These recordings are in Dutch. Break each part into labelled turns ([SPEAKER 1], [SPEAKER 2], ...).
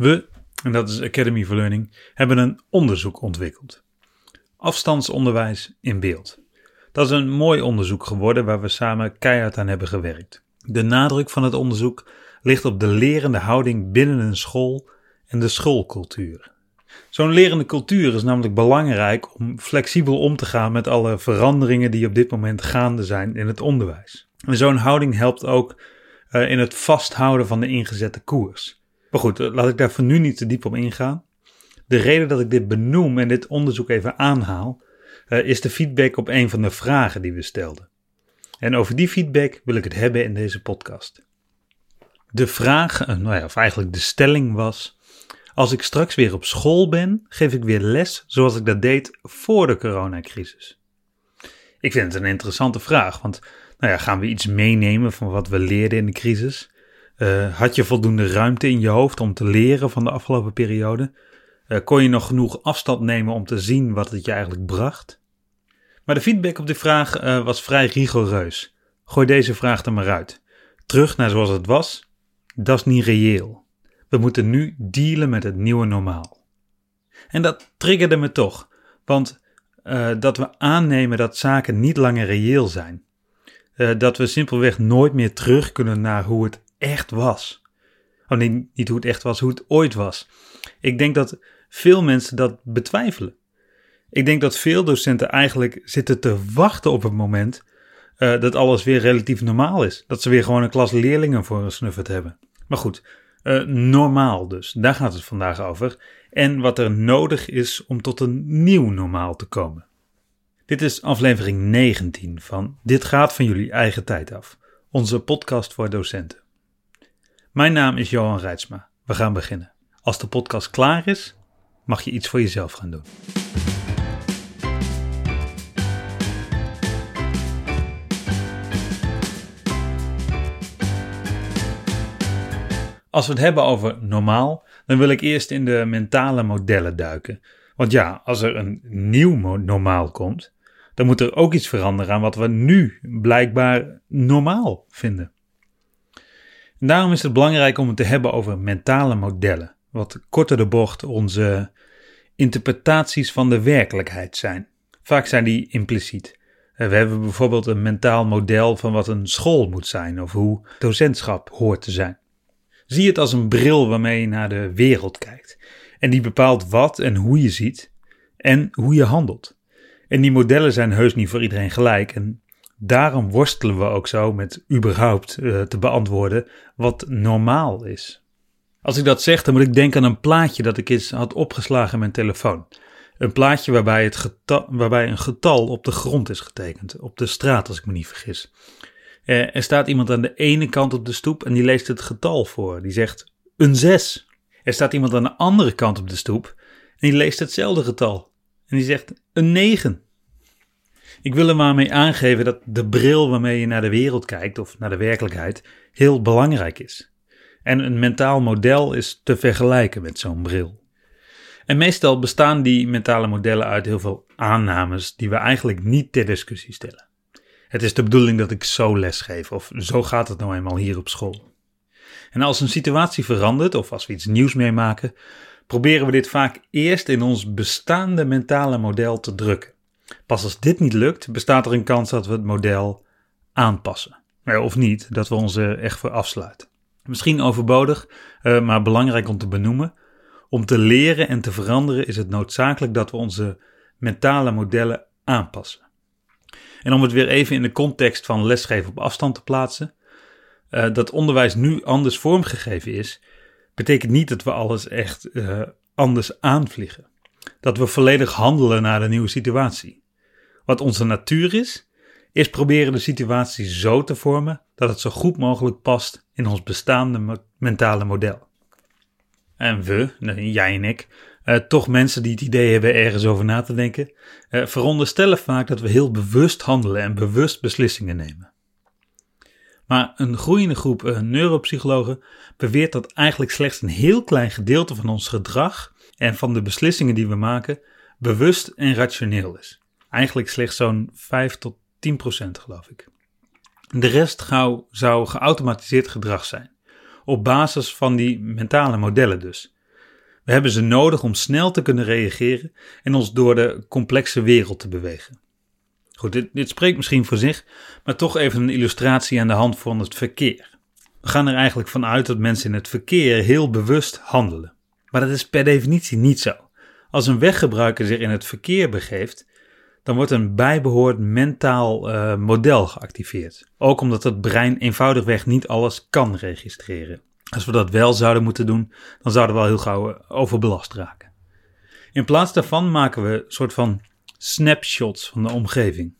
[SPEAKER 1] We, en dat is Academy for Learning, hebben een onderzoek ontwikkeld. Afstandsonderwijs in beeld. Dat is een mooi onderzoek geworden waar we samen keihard aan hebben gewerkt. De nadruk van het onderzoek ligt op de lerende houding binnen een school en de schoolcultuur. Zo'n lerende cultuur is namelijk belangrijk om flexibel om te gaan met alle veranderingen die op dit moment gaande zijn in het onderwijs. En zo'n houding helpt ook uh, in het vasthouden van de ingezette koers. Maar goed, uh, laat ik daar voor nu niet te diep op ingaan. De reden dat ik dit benoem en dit onderzoek even aanhaal, uh, is de feedback op een van de vragen die we stelden. En over die feedback wil ik het hebben in deze podcast. De vraag, nou ja, of eigenlijk de stelling was: als ik straks weer op school ben, geef ik weer les zoals ik dat deed voor de coronacrisis. Ik vind het een interessante vraag, want nou ja, gaan we iets meenemen van wat we leerden in de crisis? Uh, had je voldoende ruimte in je hoofd om te leren van de afgelopen periode? Uh, kon je nog genoeg afstand nemen om te zien wat het je eigenlijk bracht? Maar de feedback op die vraag uh, was vrij rigoureus. Gooi deze vraag er maar uit. Terug naar zoals het was, dat is niet reëel. We moeten nu dealen met het nieuwe normaal. En dat triggerde me toch, want dat we aannemen dat zaken niet langer reëel zijn. Dat we simpelweg nooit meer terug kunnen naar hoe het echt was. Oh nee, niet hoe het echt was, hoe het ooit was. Ik denk dat veel mensen dat betwijfelen. Ik denk dat veel docenten eigenlijk zitten te wachten op het moment uh, dat alles weer relatief normaal is. Dat ze weer gewoon een klas leerlingen voor een snuffert hebben. Maar goed, uh, normaal dus. Daar gaat het vandaag over. En wat er nodig is om tot een nieuw normaal te komen. Dit is aflevering 19 van Dit gaat van jullie eigen tijd af. Onze podcast voor docenten. Mijn naam is Johan Reitsma. We gaan beginnen. Als de podcast klaar is, mag je iets voor jezelf gaan doen. Als we het hebben over normaal, dan wil ik eerst in de mentale modellen duiken. Want ja, als er een nieuw normaal komt, dan moet er ook iets veranderen aan wat we nu blijkbaar normaal vinden. Daarom is het belangrijk om het te hebben over mentale modellen. Wat korter de bocht onze interpretaties van de werkelijkheid zijn. Vaak zijn die impliciet. We hebben bijvoorbeeld een mentaal model van wat een school moet zijn of hoe docentschap hoort te zijn. Zie het als een bril waarmee je naar de wereld kijkt. En die bepaalt wat en hoe je ziet en hoe je handelt. En die modellen zijn heus niet voor iedereen gelijk. En daarom worstelen we ook zo met überhaupt uh, te beantwoorden wat normaal is. Als ik dat zeg, dan moet ik denken aan een plaatje dat ik eens had opgeslagen in mijn telefoon. Een plaatje waarbij, het waarbij een getal op de grond is getekend, op de straat als ik me niet vergis. Uh, er staat iemand aan de ene kant op de stoep en die leest het getal voor. Die zegt een 6. Er staat iemand aan de andere kant op de stoep en die leest hetzelfde getal. En die zegt een 9. Ik wil er maar mee aangeven dat de bril waarmee je naar de wereld kijkt of naar de werkelijkheid heel belangrijk is. En een mentaal model is te vergelijken met zo'n bril. En meestal bestaan die mentale modellen uit heel veel aannames die we eigenlijk niet ter discussie stellen. Het is de bedoeling dat ik zo lesgeef of zo gaat het nou eenmaal hier op school. En als een situatie verandert of als we iets nieuws meemaken, proberen we dit vaak eerst in ons bestaande mentale model te drukken. Pas als dit niet lukt, bestaat er een kans dat we het model aanpassen. Of niet, dat we ons er echt voor afsluiten. Misschien overbodig, eh, maar belangrijk om te benoemen. Om te leren en te veranderen is het noodzakelijk dat we onze mentale modellen aanpassen. En om het weer even in de context van lesgeven op afstand te plaatsen. Uh, dat onderwijs nu anders vormgegeven is, betekent niet dat we alles echt uh, anders aanvliegen. Dat we volledig handelen naar de nieuwe situatie. Wat onze natuur is, is proberen de situatie zo te vormen dat het zo goed mogelijk past in ons bestaande mentale model. En we, jij en ik, uh, toch mensen die het idee hebben ergens over na te denken, uh, veronderstellen vaak dat we heel bewust handelen en bewust beslissingen nemen. Maar een groeiende groep uh, neuropsychologen beweert dat eigenlijk slechts een heel klein gedeelte van ons gedrag en van de beslissingen die we maken bewust en rationeel is. Eigenlijk slechts zo'n 5 tot 10 procent, geloof ik. De rest zou geautomatiseerd gedrag zijn, op basis van die mentale modellen dus. We hebben ze nodig om snel te kunnen reageren en ons door de complexe wereld te bewegen. Goed, dit, dit spreekt misschien voor zich, maar toch even een illustratie aan de hand van het verkeer. We gaan er eigenlijk vanuit dat mensen in het verkeer heel bewust handelen. Maar dat is per definitie niet zo. Als een weggebruiker zich in het verkeer begeeft, dan wordt een bijbehoord mentaal uh, model geactiveerd. Ook omdat het brein eenvoudigweg niet alles kan registreren. Als we dat wel zouden moeten doen, dan zouden we al heel gauw eh, overbelast raken. In plaats daarvan maken we een soort van snapshots van de omgeving.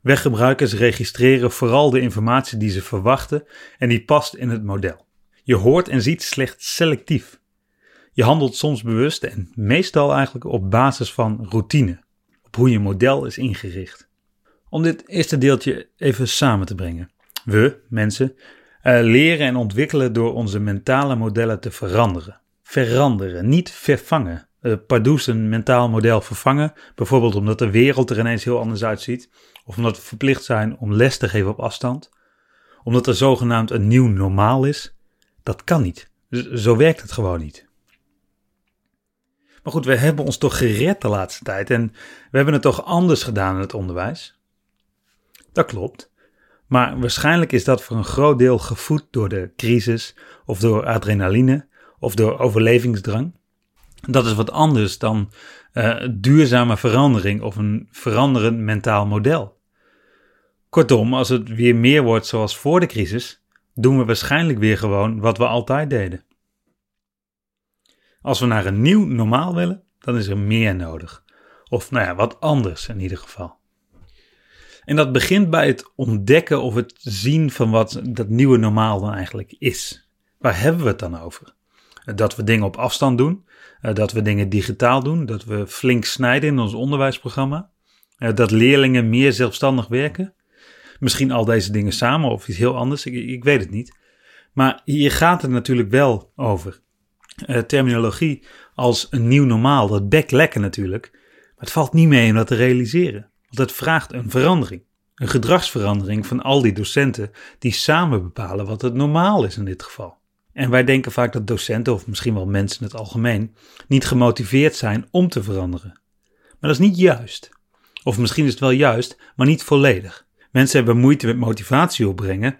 [SPEAKER 1] Weggebruikers registreren vooral de informatie die ze verwachten en die past in het model. Je hoort en ziet slechts selectief. Je handelt soms bewust en meestal eigenlijk op basis van routine, hoe je model is ingericht. Om dit eerste deeltje even samen te brengen. We, mensen, uh, leren en ontwikkelen door onze mentale modellen te veranderen. Veranderen, niet vervangen. Uh, Pardoes een mentaal model vervangen, bijvoorbeeld omdat de wereld er ineens heel anders uitziet, of omdat we verplicht zijn om les te geven op afstand, omdat er zogenaamd een nieuw normaal is, dat kan niet. Zo werkt het gewoon niet. Maar goed, we hebben ons toch gered de laatste tijd en we hebben het toch anders gedaan in het onderwijs? Dat klopt. Maar waarschijnlijk is dat voor een groot deel gevoed door de crisis of door adrenaline of door overlevingsdrang. Dat is wat anders dan uh, duurzame verandering of een veranderend mentaal model. Kortom, als het weer meer wordt zoals voor de crisis, doen we waarschijnlijk weer gewoon wat we altijd deden. Als we naar een nieuw normaal willen, dan is er meer nodig. Of nou ja, wat anders in ieder geval. En dat begint bij het ontdekken of het zien van wat dat nieuwe normaal dan eigenlijk is. Waar hebben we het dan over? Dat we dingen op afstand doen, eh, dat we dingen digitaal doen, dat we flink snijden in ons onderwijsprogramma, eh, dat leerlingen meer zelfstandig werken. Misschien al deze dingen samen of iets heel anders, ik, ik weet het niet. Maar hier gaat het natuurlijk wel over. Uh, terminologie als een nieuw normaal, dat bek lekker natuurlijk. Maar het valt niet mee om dat te realiseren. Want het vraagt een verandering. Een gedragsverandering van al die docenten die samen bepalen wat het normaal is in dit geval. En wij denken vaak dat docenten, of misschien wel mensen in het algemeen, niet gemotiveerd zijn om te veranderen. Maar dat is niet juist. Of misschien is het wel juist, maar niet volledig. Mensen hebben moeite met motivatie opbrengen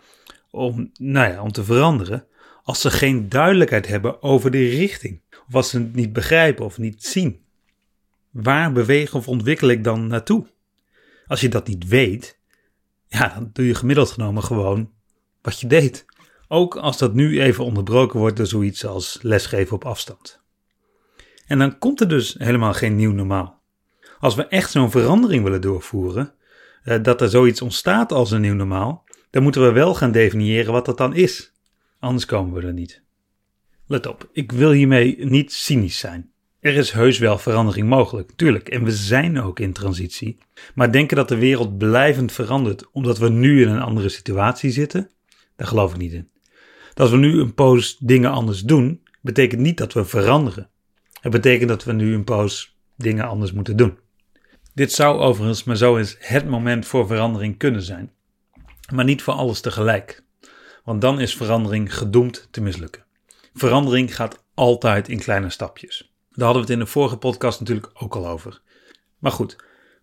[SPEAKER 1] om, nou ja, om te veranderen, als ze geen duidelijkheid hebben over de richting. Of als ze het niet begrijpen of niet zien. Waar beweeg of ontwikkel ik dan naartoe? Als je dat niet weet, ja, dan doe je gemiddeld genomen gewoon wat je deed. Ook als dat nu even onderbroken wordt door zoiets als lesgeven op afstand. En dan komt er dus helemaal geen nieuw normaal. Als we echt zo'n verandering willen doorvoeren, eh, dat er zoiets ontstaat als een nieuw normaal, dan moeten we wel gaan definiëren wat dat dan is. Anders komen we er niet. Let op, ik wil hiermee niet cynisch zijn. Er is heus wel verandering mogelijk, tuurlijk, en we zijn ook in transitie. Maar denken dat de wereld blijvend verandert omdat we nu in een andere situatie zitten, daar geloof ik niet in. Dat we nu een poos dingen anders doen, betekent niet dat we veranderen. Het betekent dat we nu een poos dingen anders moeten doen. Dit zou overigens maar zo eens het moment voor verandering kunnen zijn. Maar niet voor alles tegelijk. Want dan is verandering gedoemd te mislukken. Verandering gaat altijd in kleine stapjes. Daar hadden we het in de vorige podcast natuurlijk ook al over. Maar goed,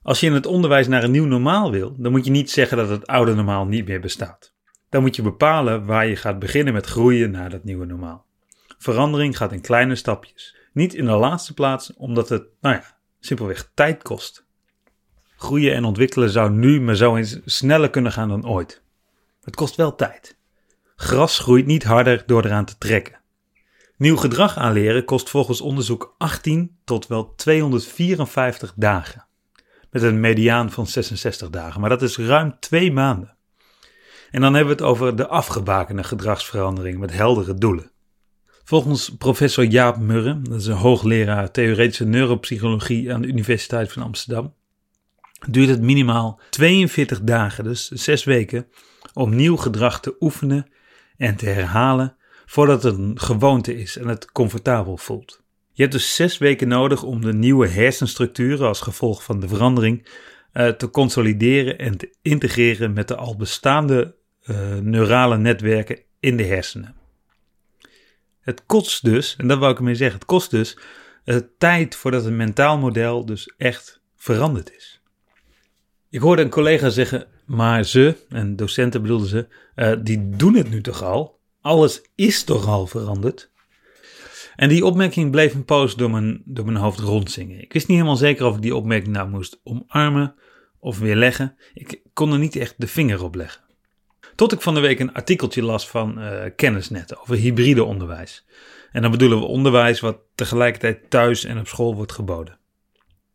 [SPEAKER 1] als je in het onderwijs naar een nieuw normaal wil, dan moet je niet zeggen dat het oude normaal niet meer bestaat. Dan moet je bepalen waar je gaat beginnen met groeien naar dat nieuwe normaal. Verandering gaat in kleine stapjes. Niet in de laatste plaats omdat het, nou ja, simpelweg tijd kost. Groeien en ontwikkelen zou nu maar zo eens sneller kunnen gaan dan ooit. Het kost wel tijd. Gras groeit niet harder door eraan te trekken. Nieuw gedrag aanleren kost volgens onderzoek 18 tot wel 254 dagen. Met een mediaan van 66 dagen, maar dat is ruim twee maanden. En dan hebben we het over de afgebakende gedragsverandering met heldere doelen. Volgens professor Jaap Murren, dat is een hoogleraar theoretische neuropsychologie aan de Universiteit van Amsterdam, duurt het minimaal 42 dagen, dus 6 weken, om nieuw gedrag te oefenen en te herhalen voordat het een gewoonte is en het comfortabel voelt. Je hebt dus zes weken nodig om de nieuwe hersenstructuren als gevolg van de verandering uh, te consolideren en te integreren met de al bestaande uh, neurale netwerken in de hersenen. Het kost dus, en dat wou ik ermee zeggen, het kost dus uh, tijd voordat een mentaal model dus echt veranderd is. Ik hoorde een collega zeggen, maar ze, en docenten bedoelden ze, uh, die doen het nu toch al? Alles is toch al veranderd? En die opmerking bleef een poos door mijn, door mijn hoofd rondzingen. Ik wist niet helemaal zeker of ik die opmerking nou moest omarmen of weerleggen. Ik kon er niet echt de vinger op leggen. Tot ik van de week een artikeltje las van uh, Kennisnet over hybride onderwijs. En dan bedoelen we onderwijs wat tegelijkertijd thuis en op school wordt geboden.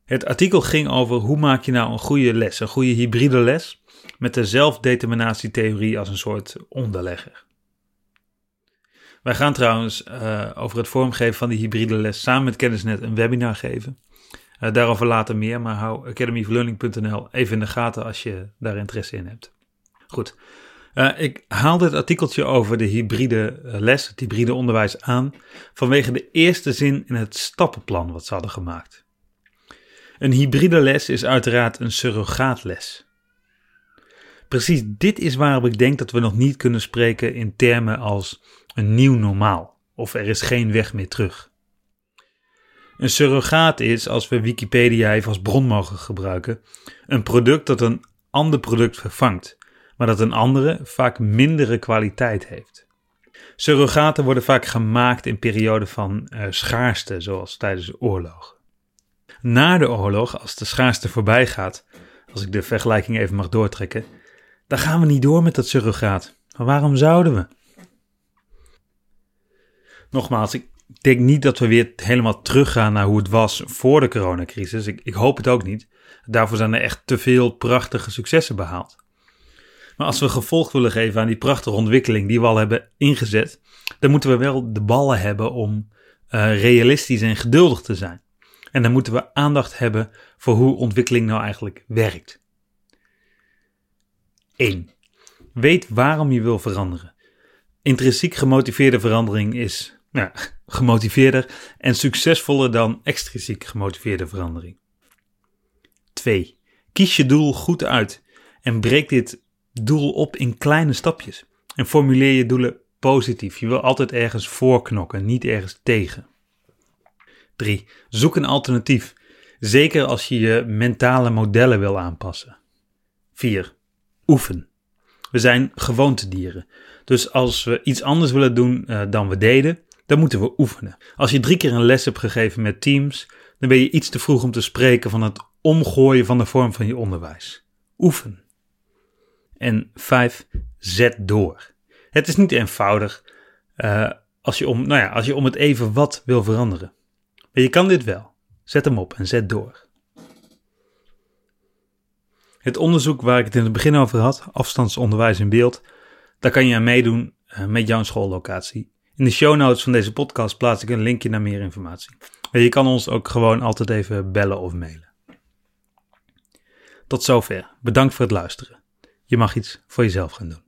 [SPEAKER 1] Het artikel ging over hoe maak je nou een goede les, een goede hybride les, met de zelfdeterminatietheorie als een soort onderlegger. Wij gaan trouwens uh, over het vormgeven van die hybride les samen met Kennisnet een webinar geven. Uh, daarover later meer, maar hou academyoflearning.nl even in de gaten als je daar interesse in hebt. Goed, uh, ik haal dit artikeltje over de hybride les, het hybride onderwijs aan, vanwege de eerste zin in het stappenplan wat ze hadden gemaakt. Een hybride les is uiteraard een surrogaatles. Precies dit is waarop ik denk dat we nog niet kunnen spreken in termen als een nieuw normaal of er is geen weg meer terug. Een surrogaat is, als we Wikipedia even als bron mogen gebruiken, een product dat een ander product vervangt, maar dat een andere, vaak mindere kwaliteit heeft. Surrogaten worden vaak gemaakt in perioden van uh, schaarste, zoals tijdens de oorlog. Na de oorlog, als de schaarste voorbij gaat, als ik de vergelijking even mag doortrekken, dan gaan we niet door met dat surrogaat. Maar waarom zouden we? Nogmaals, ik denk niet dat we weer helemaal teruggaan naar hoe het was voor de coronacrisis. Ik, ik hoop het ook niet. Daarvoor zijn er echt te veel prachtige successen behaald. Maar als we gevolg willen geven aan die prachtige ontwikkeling die we al hebben ingezet, dan moeten we wel de ballen hebben om uh, realistisch en geduldig te zijn. En dan moeten we aandacht hebben voor hoe ontwikkeling nou eigenlijk werkt. 1. Weet waarom je wil veranderen. Intrinsiek gemotiveerde verandering is nou, gemotiveerder en succesvoller dan extrinsiek gemotiveerde verandering. 2. Kies je doel goed uit en breek dit doel op in kleine stapjes. En formuleer je doelen positief. Je wil altijd ergens voorknokken, niet ergens tegen. 3. Zoek een alternatief. Zeker als je je mentale modellen wil aanpassen. 4. Oefen. We zijn gewoontedieren. Dus als we iets anders willen doen uh, dan we deden, dan moeten we oefenen. Als je drie keer een les hebt gegeven met teams, dan ben je iets te vroeg om te spreken van het omgooien van de vorm van je onderwijs. Oefen. En vijf, zet door. Het is niet eenvoudig uh, als, je om, nou ja, als je om het even wat wil veranderen. Je kan dit wel. Zet hem op en zet door. Het onderzoek waar ik het in het begin over had, afstandsonderwijs in beeld, daar kan je aan meedoen uh, met jouw schoollocatie. In de show notes van deze podcast plaats ik een linkje naar meer informatie. Je kan ons ook gewoon altijd even bellen of mailen. Tot zover. Bedankt voor het luisteren. Je mag iets voor jezelf gaan doen.